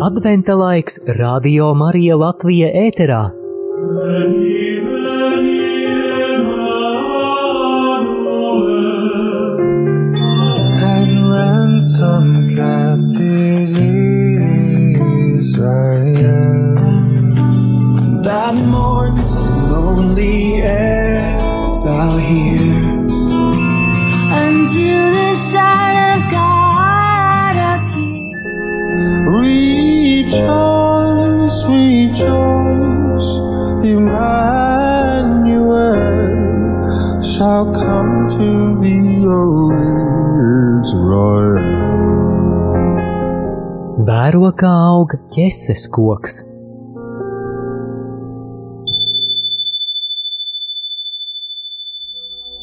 Adventa laiks Radio Marija Latvija ēterā. that mourns lonely exile here. Emmanuel shall come to thee, O Israel. Vēro kā aug ķeses koks.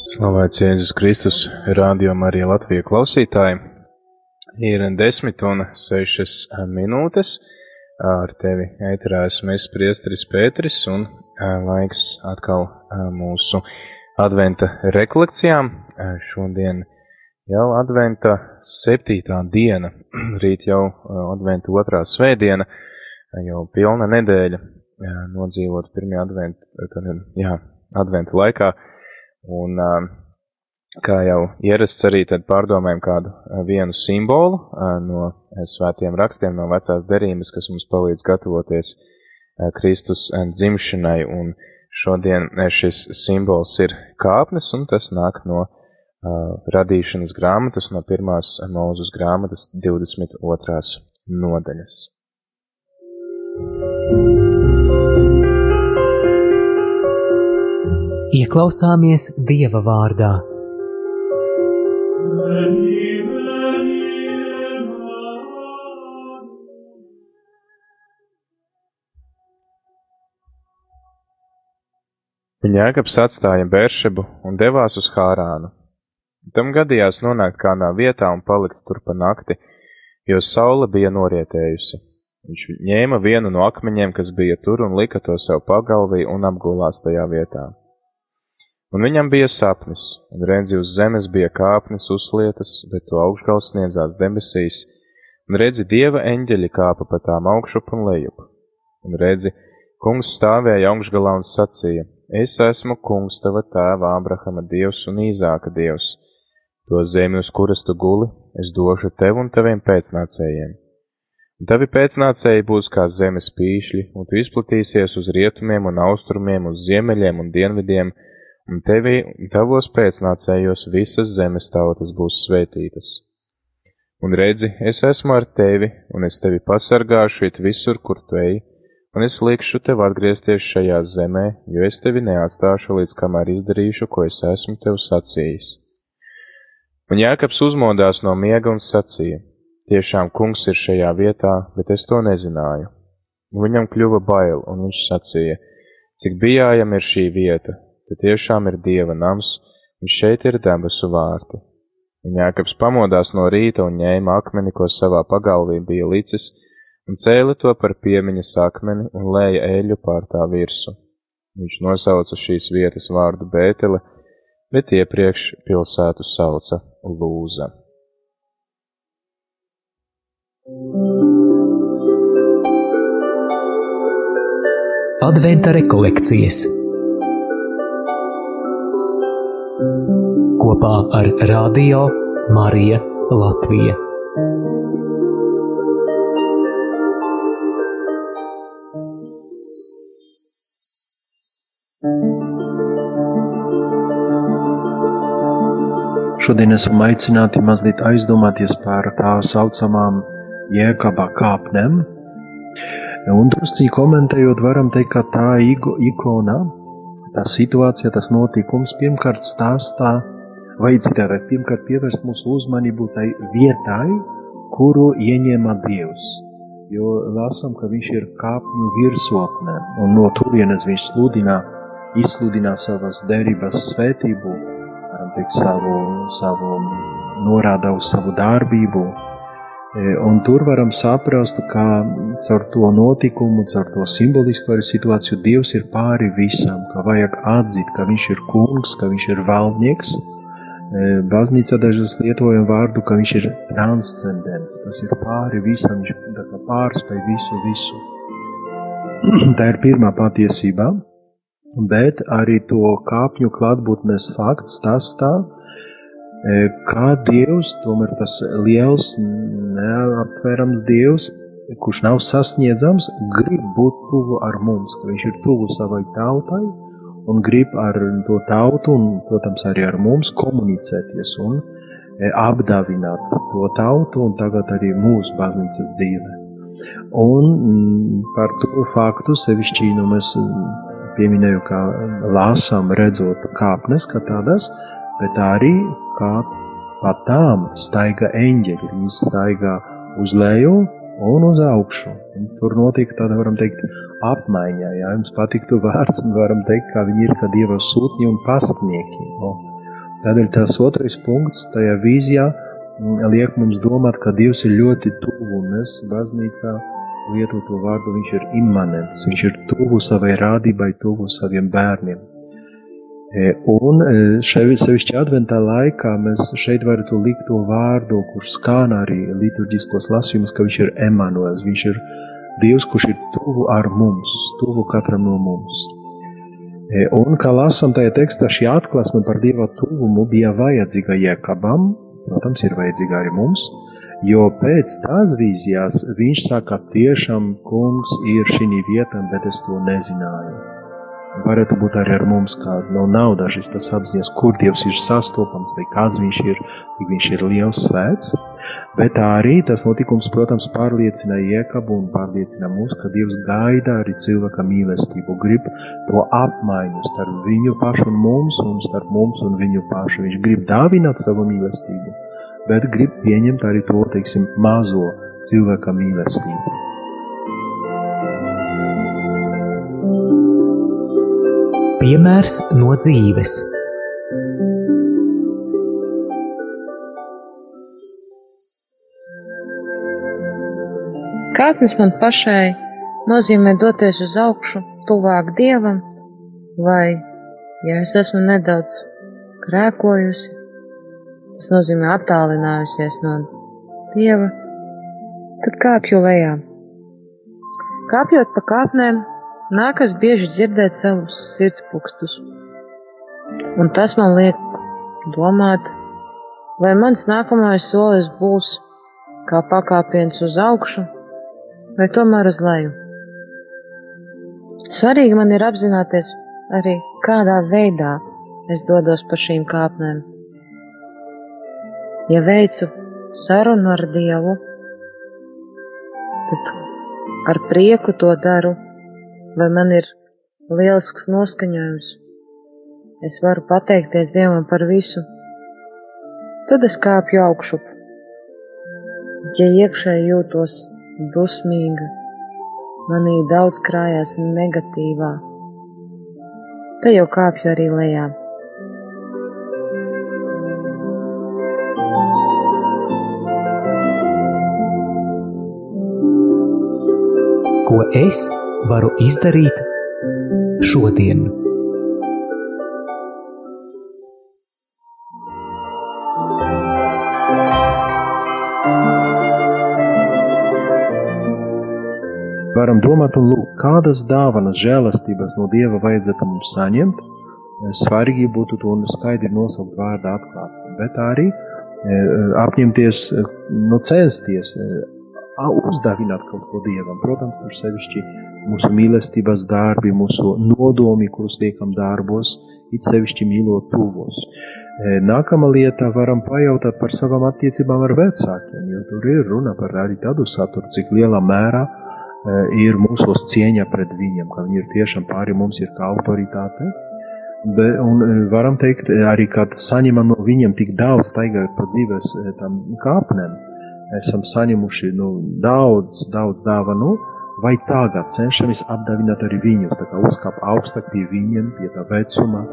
Slavēts Jēzus Kristus, radio Marija Latvija klausītāji. Ir 10 un 6 minūtes. Ar tevi ēterā esmu es priesteris Pēteris un laiks atkal mūsu adventa rekolekcijām. Šodien jau adventa septītā diena, rīt jau adventa otrā svētdiena, jau pilna nedēļa nodzīvot pirmajā adventa, tad, jā, adventa laikā. Un, ā, kā jau ierasts, arī pārdomājam kādu ā, vienu simbolu ā, no ā, svētiem rakstiem, no vecās derības, kas mums palīdz gatavoties Kristus dzimšanai. Un šodien šis simbols ir kāpnes, un tas nāk no radīšanas grāmatas, no pirmās mūzus grāmatas 22. nodaļas. Ieklausāmies Dieva vārdā. Jēkabs atstāja Bēršebu un devās uz Hārānu. Tam gadījās nonākt kādā vietā un palikt tur pa nakti, jo saule bija norietējusi. Viņš ņēma vienu no akmeņiem, kas bija tur, un lika to sev pagalvī un apgulās tajā vietā. Un viņam bija sapnis, un redzi uz zemes bija kāpnes uzlietas, bet to augšgals sniedzās debesīs, un redzi dieva eņģeļi kāpa pa tām augšup un lejup. Un redzi, kungs stāvēja augšgalā un sacīja: Es esmu kungs tava tēva Ābrahama dievs un Īzāka dievs. To zemi, uz kuras tu guli, es došu tev un taviem pēcnācējiem. Un tavi pēcnācēji būs kā zemes pīšļi, un tu izplatīsies uz rietumiem un austrumiem, uz ziemeļiem un dienvidiem, un tevi un tavos pēcnācējos visas zemes tautas būs svētītas. Un redzi, es esmu ar tevi, un es tevi pasargāšu it visur, kur tu ej, un es likšu tev atgriezties šajā zemē, jo es tevi neatstāšu līdz kamēr izdarīšu, ko es esmu tev sacījis. Un Jēkabs uzmodās no miega un sacīja: Tiešām kungs ir šajā vietā, bet es to nezināju. Un viņam kļuva bail, un viņš sacīja: Cik bijājam ir šī vieta, te tiešām ir dieva nams, un šeit ir debesu vārti. Un Jēkabs pamodās no rīta un ņēma akmeni, ko savā pagalvī bija licis, un cēla to par piemiņas akmeni un lēja eļu pār tā virsu. Viņš nosauca šīs vietas vārdu Bētele, bet iepriekš pilsētu sauca Lūza. Adventa rekolekcijas kopā ar Radio Marija Latvija. Šodien esam aicināti mazliet aizdomāties par tā saucamām jēkabā kāpnēm. Un drusciņi komentējot, varam teikt, ka tā igo- ikona, tā situācija, tas notikums pirmkārt stāstā, vai citādi, pirmkārt pievērst mūsu uzmanību tai vietai, kuru ieņēma Dievs. Jo lasām, ka viņš ir kāpņu virsotne, un no turienes viņš sludina, izsludina savas derības svētību, teikt, savu, savu norāda uz savu darbību. E, Un tur varam saprast, ka caur to notikumu, caur to simbolisku arī situāciju Dievs ir pāri visam, ka vajag atzīt, ka Viņš ir kungs, ka Viņš ir valdnieks, Baznīcā dažas lietojam vārdu, ka viņš ir transcendents, tas ir pāri visam, viņš pārspēj visu, visu. tā ir pirmā patiesība, bet arī to kāpņu klātbūtnes fakts, tas tā, kā Dievs, tomēr tas liels, neaptverams Dievs, kurš nav sasniedzams, grib būt tuvu ar mums, ka viņš ir tuvu savai tautai un grib ar to tautu un, protams, arī ar mums komunicēties un e, apdāvināt to tautu un tagad arī mūsu baznīcas dzīvē. Un mm, par to faktu sevišķi, nu, mēs pieminēju, kā lāsām redzot kāpnes, kā tādas, bet arī kā pa tām staiga eņģeļi, viņi staigā uz leju un uz augšu. Un tur notika tāda, varam teikt, apmaiņā. Ja jums patiktu vārds, varam teikt, kā viņi ir kā dieva sūtņi un pastnieki. No. Tādēļ tas otrais punkts tajā vīzijā mm, liek mums domāt, ka Dievs ir ļoti tuvu un mēs baznīcā lietoto vārdu, viņš ir immanents, viņš ir tuvu savai rādībai, tuvu saviem bērniem. E, un e, šeit, sevišķi adventā laikā, mēs šeit varētu likt to vārdu, kurš skan arī liturģiskos lasījumus, ka viņš ir Emanuels, viņš ir Dievs, kurš ir tuvu ar mums, tuvu katram no mums. E, un, kā lasām tajā tekstā, šī atklāsme par Dieva tuvumu bija vajadzīga Jēkabam, protams, ir vajadzīga arī mums, jo pēc tās vīzijās viņš saka, tiešām kungs ir šī vietā, bet es to nezināju varētu būt arī ar mums, no nav dažas tas apziņas, kur Dievs ir sastopams, vai kāds viņš ir, cik viņš ir liels svēts, bet arī tas notikums, protams, pārliecina Iekabu un pārliecina mūs, ka Dievs gaida arī cilvēka mīlestību, grib to apmaiņu starp viņu pašu un mums, un starp mums un viņu pašu. Viņš grib dāvināt savu mīlestību, bet grib pieņemt arī to, teiksim, mazo cilvēka mīlestību. Piemērs no dzīves. Kāpnes man pašai nozīmē doties uz augšu, tuvāk dievam, vai, ja es esmu nedaudz grēkojusi, tas nozīmē attālinājusies no dieva, tad kāpju lejā. Kāpjot pa kāpnēm, Nākas bieži dzirdēt savus sirdspūkstus, un tas man liek domāt, vai mans nākamais solis būs kā pakāpiens uz augšu, vai tomēr uz leju. Svarīgi man ir apzināties arī, kādā veidā es dodos pa šīm kāpnēm. Ja veicu sarunu ar Dievu, tad ar prieku to daru vai man ir lielisks noskaņojums. Es varu pateikties Dievam par visu. Tad es kāpju augšup. Ja iekšē jūtos dusmīga, manī daudz krājās negatīvā, tad jau kāpju arī lejā. Ko es varu izdarīt šodien. Varam domāt, un lūk, kādas dāvanas, žēlastības no Dieva vajadzētu mums saņemt. Svarīgi būtu to skaidri nosaukt vārdā atklāt, bet arī e, apņemties, nu, censties uzdāvināt kaut ko Dievam. Protams, tur sevišķi mūsu mīlestības darbi, mūsu nodomi, kurus liekam darbos, it sevišķi mīlot tuvos. Nākamā lieta varam pajautāt par savām attiecībām ar vecākiem, jo tur ir runa par arī tādu saturu, cik lielā mērā e, ir mūsos cieņa pret viņiem, ka viņi ir tiešām pāri mums ir kā autoritāte. Be, un e, varam teikt arī, kad saņemam no viņiem tik daudz staigājot pa dzīves tam kāpnēm, esam saņemuši nu, daudz, daudz dāvanu, nu, vai tagad cenšamies apdāvināt arī viņus, tā kā uzkāpt augstāk pie viņiem, pie tā vecuma,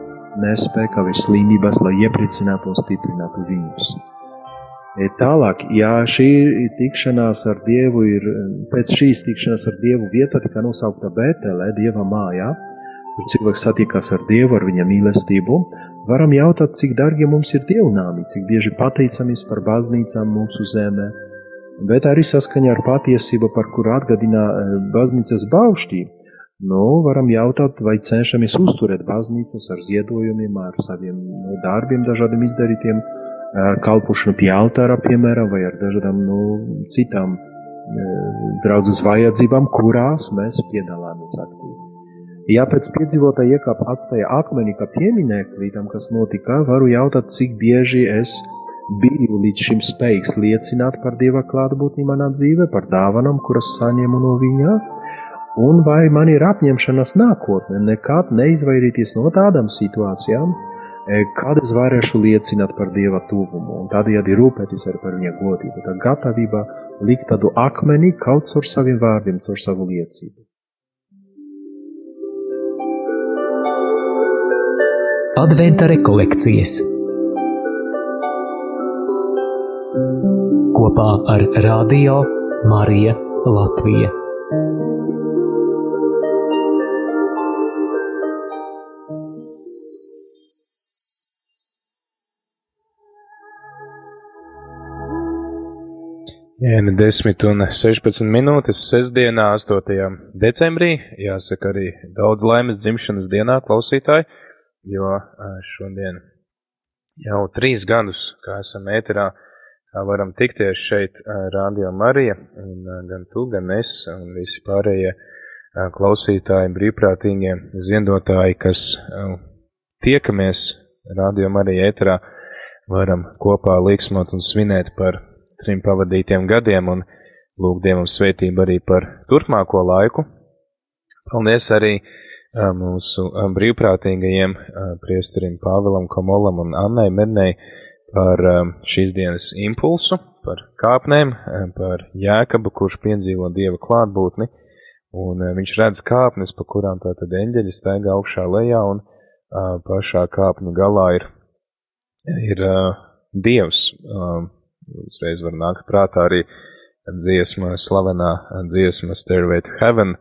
nespēka vai slimības, lai iepriecinātu un stiprinātu viņus. E, tālāk, ja šī tikšanās ar Dievu ir, pēc šīs tikšanās ar Dievu vieta tika nosaukta Bētelē, Dieva mājā, kur cilvēks satiekās ar Dievu, ar viņa mīlestību, varam jautāt, cik dārgi mums ir dievnāmi, cik bieži pateicamies par baznīcām mūsu zemē, bet arī saskaņā ar patiesību, par kuru atgādina eh, baznīcas baušķi. Nu, varam jautāt, vai cenšamies uzturēt baznīcas ar ziedojumiem, ar saviem nu, darbiem, dažādiem izdarītiem, ar kalpošanu pie altāra, piemēram, vai ar dažādām nu, citām eh, draudzes vajadzībām, kurās mēs piedalāmies aktīvi. Ja pēc piedzīvotā iekāpa atstāja akmeni kā pieminekli tam, kas notika, varu jautāt, cik bieži es biju līdz šim spējīgs liecināt par Dieva klātbūtni manā dzīvē, par dāvanām, kuras saņēmu no viņa, un vai man ir apņemšanās nākotnē nekad neizvairīties no tādām situācijām, e, kad es varēšu liecināt par Dieva tuvumu un tādējādi rūpēties arī par viņa godību. Tā gatavība likt tādu akmeni kaut caur saviem vārdiem, caur savu liecību. Adventa rekolekcijas kopā ar Radio Mariju Latviju. Viena 10 un 16 minūtes sestdienā, 8. decembrī. Jāsaka arī daudz laimes dzimšanas dienā klausītāji, jo šodien jau trīs gadus, kā esam ēterā, kā varam tikties šeit Radio Marija, un gan tu, gan es, un visi pārējie klausītāji, brīvprātīgie ziedotāji, kas tiekamies Radio Marija ēterā, varam kopā līksmot un svinēt par trim pavadītiem gadiem un lūg Dievam svētību arī par turpmāko laiku. Paldies arī mūsu brīvprātīgajiem priesterim Pāvilam Komolam un Annai Mednei par šīs dienas impulsu, par kāpnēm, par Jēkabu, kurš piedzīvo Dieva klātbūtni, un viņš redz kāpnes, pa kurām tātad eņģeļi staigā augšā lejā, un pašā kāpņu galā ir, ir Dievs, Uzreiz var nākt prātā arī dziesma, slavenā dziesma Stairway to Heaven.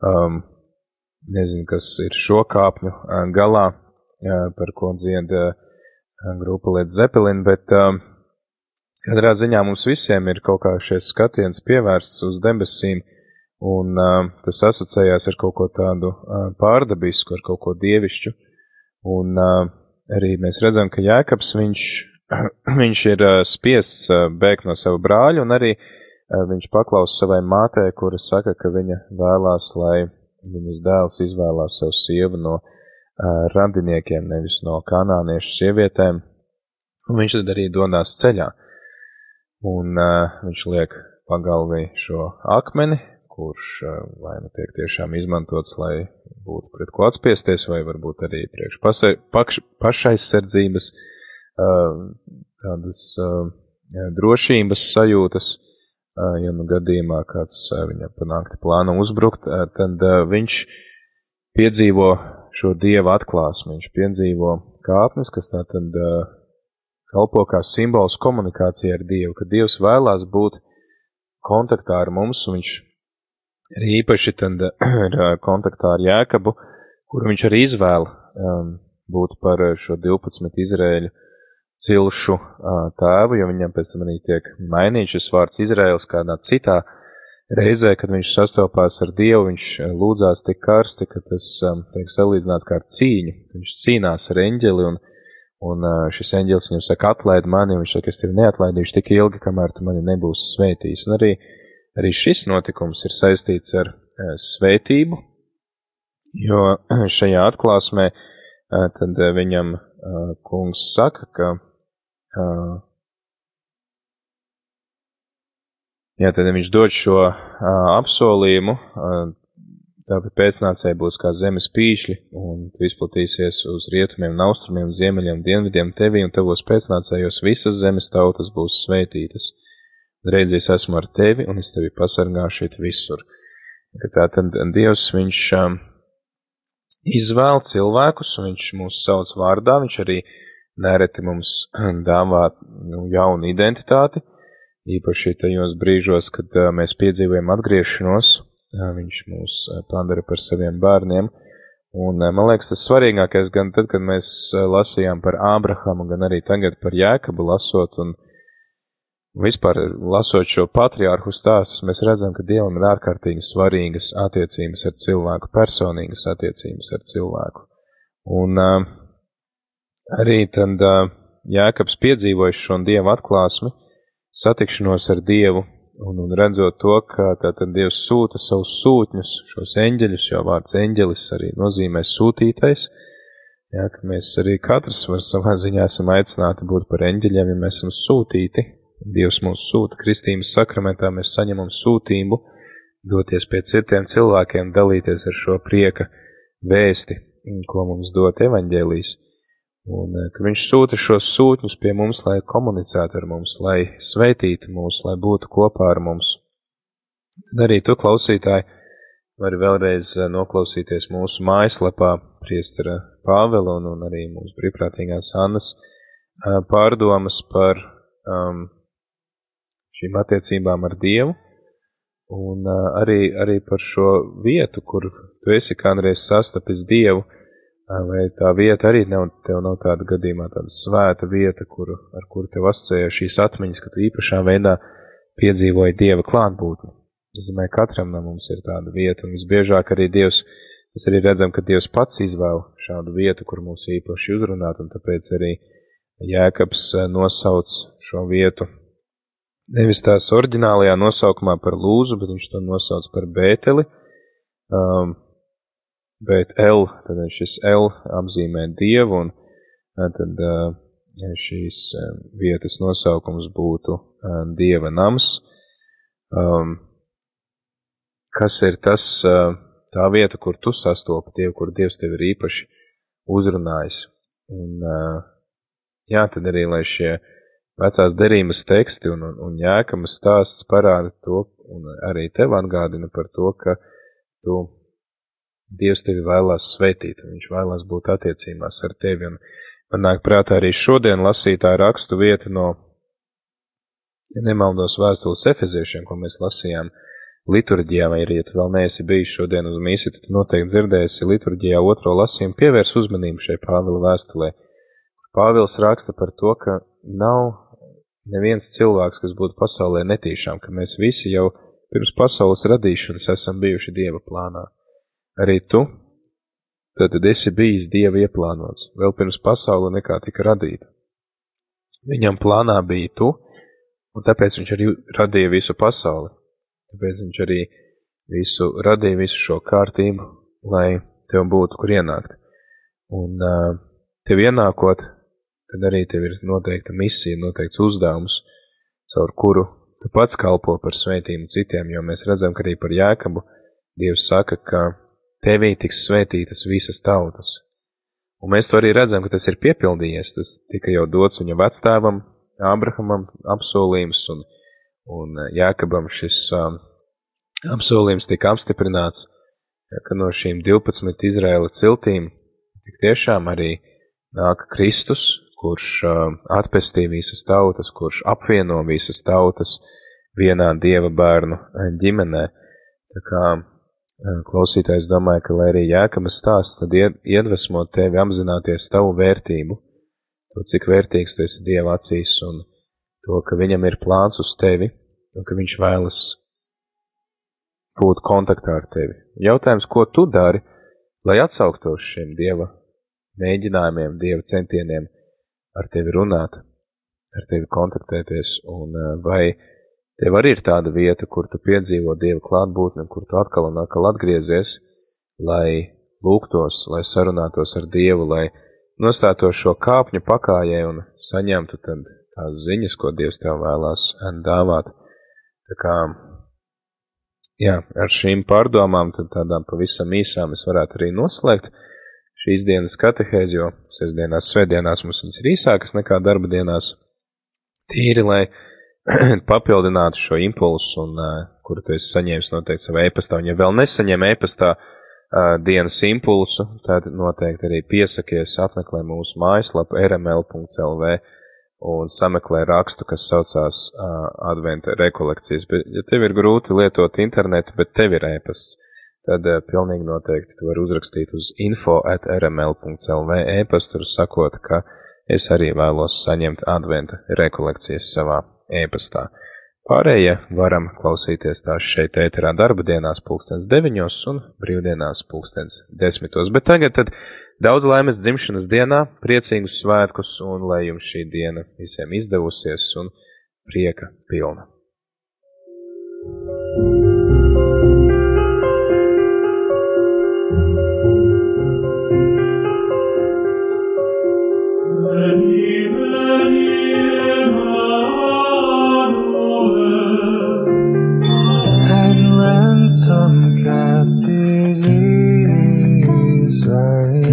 Um, nezinu, kas ir šo kāpņu uh, galā, uh, par ko dzied uh, grupa Led Zeppelin, bet um, katrā ziņā mums visiem ir kaut kā šis skatiens pievērsts uz debesīm, un uh, tas asociējās ar kaut ko tādu uh, pārdabisku, ar kaut ko dievišķu. Un uh, arī mēs redzam, ka Jēkabs viņš viņš ir spiests bēgt no sava brāļa, un arī viņš paklaus savai mātei, kura saka, ka viņa vēlās, lai viņas dēls izvēlās savu sievu no radiniekiem, nevis no kanāniešu sievietēm, un viņš tad arī dodās ceļā. Un viņš liek pagalvī šo akmeni, kurš vai nu tiek tiešām izmantots, lai būtu pret ko atspiesties, vai varbūt arī priekš pašaizsardzības. Paš, tādas drošības sajūtas, ja nu gadījumā kāds viņam panākti plānu uzbrukt, tad viņš piedzīvo šo dieva atklāsmi, viņš piedzīvo kāpnes, kas tā tad kalpo kā simbols komunikācijai ar Dievu, ka Dievs vēlās būt kontaktā ar mums, un viņš arī īpaši tad ir kontaktā ar Jēkabu, kuru viņš arī izvēla um, būt par šo 12 Izrēļu cilšu tēvu, jo viņam pēc tam arī tiek mainīts šis vārds Izraels kādā citā reizē, kad viņš sastopās ar Dievu, viņš lūdzās tik karsti, ka tas tiek salīdzināts kā ar cīņu. Viņš cīnās ar eņģeli, un, un šis eņģelis viņam saka, atlaid mani, un viņš saka, es tevi neatlaidīšu tik ilgi, kamēr tu mani nebūsi svētījis. Un arī, arī šis notikums ir saistīts ar svētību, jo šajā atklāsmē tad viņam kungs saka, ka Uh, jā, tad viņš dod šo uh, apsolījumu, uh, tāpēc pēcnācēji būs kā zemes pīšļi, un tu izplatīsies uz rietumiem, austrumiem, ziemeļiem, dienvidiem tevī, un tavos pēcnācējos visas zemes tautas būs svētītas. Reiz es esmu ar tevi, un es tevi pasargāšu šeit visur. Tā tad Dievs, viņš um, izvēl cilvēkus, un viņš mūs sauc vārdā, viņš arī uh, nereti mums dāvā nu, jaunu identitāti, īpaši tajos brīžos, kad mēs piedzīvojam atgriešanos, viņš mūs padara par saviem bērniem, Un man liekas, tas svarīgākais gan tad, kad mēs lasījām par Ābrahamu, gan arī tagad par Jēkabu lasot un vispār lasot šo patriārhu stāstus, mēs redzam, ka Dievam ir ārkārtīgi svarīgas attiecības ar cilvēku, personīgas attiecības ar cilvēku. Un uh, arī tad uh, Jēkabs piedzīvojis šo Dieva atklāsmi, satikšanos ar Dievu, Un, un redzot to, ka tātad Dievs sūta savus sūtņus, šos eņģeļus, jo vārds eņģelis arī nozīmē sūtītais, jā, ka mēs arī katrs var savā ziņā esam aicināti būt par eņģeļiem, ja mēs esam sūtīti. Dievs mūs sūta kristības sakramentā, mēs saņemam sūtību, doties pie citiem cilvēkiem, dalīties ar šo prieka vēsti, ko mums dot evaņģēlīs. Un eh, ka viņš sūta šos sūtņus pie mums, lai komunicētu ar mums, lai sveitītu mūs, lai būtu kopā ar mums. Tad arī tu, klausītāji, vari vēlreiz eh, noklausīties mūsu mājaslapā priestara Pāvela un, un arī mūsu brīvprātīgās Annas eh, pārdomas par um, šīm attiecībām ar Dievu un uh, arī, arī par šo vietu, kur tu esi kādreiz sastapis Dievu, Vai tā vieta arī nav, tev nav tāda gadījumā, tāda svēta vieta, kuru, ar kuru tev asociē šīs atmiņas, ka tu īpašā veidā piedzīvoji Dieva klātbūtni. Es domāju, katram no mums ir tāda vieta, un visbiežāk arī Dievs, mēs arī redzam, ka Dievs pats izvēl šādu vietu, kur mūs īpaši uzrunāt, un tāpēc arī Jēkabs nosauc šo vietu nevis tās oriģinālajā nosaukumā par lūzu, bet viņš to nosauc par bēteli. Um, bet L, tad šis L apzīmē Dievu, un tad šīs vietas nosaukums būtu Dieva nams. Um, kas ir tas, tā vieta, kur tu sastopi Dievu, kur Dievs tev ir īpaši uzrunājis. Un, jā, tad arī, lai šie vecās derības teksti un, un, un jēkamas stāsts parāda to, un arī tev atgādina par to, ka tu Dievs tevi vēlās svētīt, viņš vēlās būt attiecībās ar tevi. Un man nāk prātā arī šodien lasītā rakstu vieta no, ja nemaldos vēstules efeziešiem, ko mēs lasījām liturģijā, vai arī, ja tu vēl neesi bijis šodien uz mīsi, tad noteikti dzirdēsi liturģijā otro lasījumu, pievērs uzmanību šai Pāvila vēstulē. Pāvils raksta par to, ka nav neviens cilvēks, kas būtu pasaulē netīšām, ka mēs visi jau pirms pasaules radīšanas esam bijuši Dieva plānā. Arī tu, tad esi bijis Dieva ieplānots, vēl pirms pasaule nekā tika radīta. Viņam plānā bija tu, un tāpēc viņš arī radīja visu pasauli. Tāpēc viņš arī visu radīja, visu šo kārtību, lai tev būtu kur ienākt. Un uh, tev ienākot, tad arī tev ir noteikta misija, noteikts uzdevums, caur kuru tu pats kalpo par svētību citiem, jo mēs redzam, ka arī par Jēkabu Dievs saka, ka tevī tiks svētītas visas tautas. Un mēs to arī redzam, ka tas ir piepildījies. Tas tika jau dots viņa vecstāvam, Ābrahamam apsolījums, un, un Jākabam šis um, apsolījums tika apstiprināts, ka no šīm 12 Izraēla ciltīm tik tiešām arī nāk Kristus, kurš uh, atpestīja visas tautas, kurš apvieno visas tautas vienā dieva bērnu ģimenē. Tā kā Klausītājs domāja, ka, lai arī jēkabas stāsts, tad iedvesmo tevi apzināties tavu vērtību, to, cik vērtīgs tu esi Dieva acīs, un to, ka viņam ir plāns uz tevi, un ka viņš vēlas būt kontaktā ar tevi. Jautājums, ko tu dari, lai atsauktos šiem Dieva mēģinājumiem, Dieva centieniem ar tevi runāt, ar tevi kontaktēties, un vai Tev arī ir tāda vieta, kur tu piedzīvo Dieva klātbūtni, kur tu atkal un atkal atgriezies, lai lūgtos, lai sarunātos ar Dievu, lai nostātos šo kāpņu pakājē un saņemtu tad tās ziņas, ko Dievs tev vēlās dāvāt. Tā kā, jā, ar šīm pārdomām, tad tādām pavisam īsām es varētu arī noslēgt šīs dienas katehēzi, jo sestdienās, svētdienās mums viņas ir īsākas nekā darba dienās. Tīri, lai papildinātu šo impulsu, un, uh, kuru tu esi saņēmis noteikti savā e-pastā. Un, ja vēl nesaņem e-pastā uh, dienas impulsu, tad noteikti arī piesakies, apmeklē mūsu mājaslapu rml.lv un sameklē rakstu, kas saucās uh, Adventa rekolekcijas. Bet, ja tev ir grūti lietot internetu, bet tev ir e-pasts, tad uh, pilnīgi noteikti tu vari uzrakstīt uz info at rml.lv e-pastu, sakot, ka es arī vēlos saņemt adventa rekolekcijas savā e-pastā. Pārējie varam klausīties tās šeit ēterā darba dienās pulkstens deviņos un brīvdienās pulkstens desmitos. Bet tagad tad daudz laimes dzimšanas dienā, priecīgus svētkus un lai jums šī diena visiem izdevusies un prieka pilna. and some captive Israel.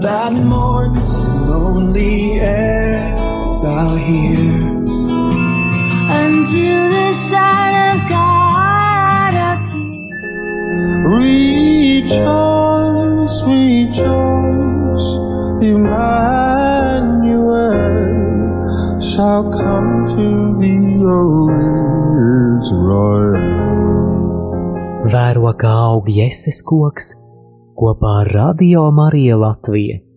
That mourns lonely air, here. Kā aug jēses koks kopā ar Radio Mariju Latviju.